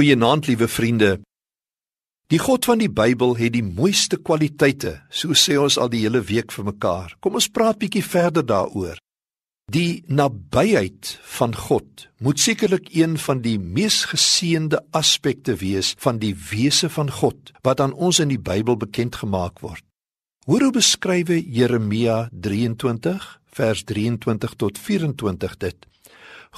Goeienaand, liewe vriende. Die God van die Bybel het die mooiste kwaliteite, so sê ons al die hele week vir mekaar. Kom ons praat bietjie verder daaroor. Die nabyheid van God moet sekerlik een van die mees geseënde aspekte wees van die wese van God wat aan ons in die Bybel bekend gemaak word. Hoor hoe beskryf Jeremia 23 vers 23 tot 24 dit.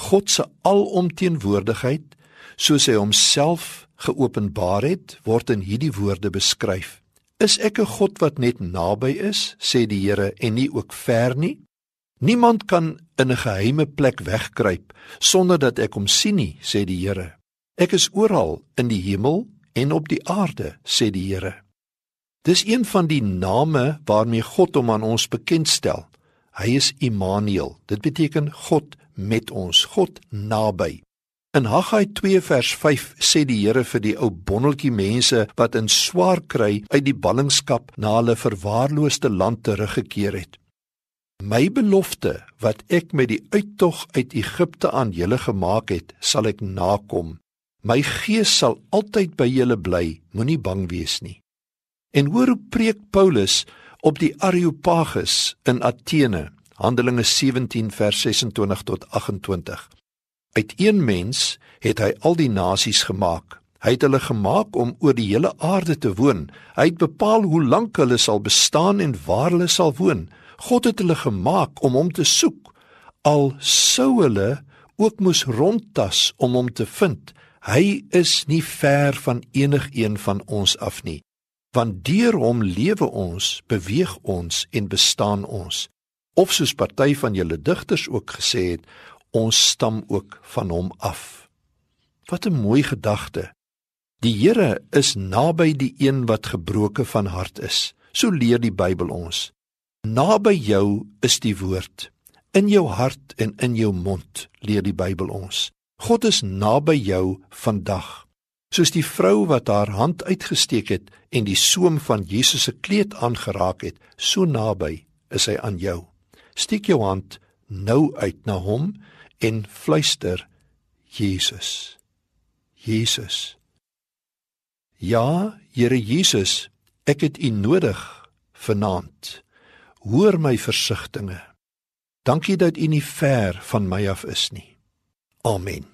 God se alomteenwoordigheid soos hy homself geopenbaar het, word in hierdie woorde beskryf. Is ek 'n God wat net naby is, sê die Here, en nie ook ver nie? Niemand kan in 'n geheime plek wegkruip sonder dat ek hom sien nie, sê die Here. Ek is oral in die hemel en op die aarde, sê die Here. Dis een van die name waarmee God hom aan ons bekendstel. Hy is Immanuel. Dit beteken God met ons, God naby. In Haggai 2 vers 5 sê die Here vir die ou bonneltjie mense wat in swaar kry uit die ballingskap na hulle verwaarloosde land teruggekeer het. My belofte wat ek met die uittog uit Egipte aan julle gemaak het, sal ek nakom. My gees sal altyd by julle bly, moenie bang wees nie. En hoor hoe preek Paulus op die Areopagus in Athene, Handelinge 17 vers 26 tot 28. Uit een mens het hy al die nasies gemaak. Hy het hulle gemaak om oor die hele aarde te woon. Hy het bepaal hoe lank hulle sal bestaan en waar hulle sal woon. God het hulle gemaak om hom te soek. Al sou hulle ook moes rondtas om hom te vind. Hy is nie ver van enigiemand van ons af nie. Want deur hom lewe ons, beweeg ons en bestaan ons. Of soos party van julle digters ook gesê het, ons stam ook van hom af. Wat 'n mooi gedagte. Die Here is naby die een wat gebroke van hart is. So leer die Bybel ons. Naby jou is die woord in jou hart en in jou mond, leer die Bybel ons. God is naby jou vandag. Soos die vrou wat haar hand uitgesteek het en die soem van Jesus se kleed aangeraak het, so naby is hy aan jou. Steek jou hand nou uit na hom en fluister Jesus. Jesus. Ja, Here Jesus, ek het U nodig vanaand. Hoor my versigtings. Dankie dat U nie ver van my af is nie. Amen.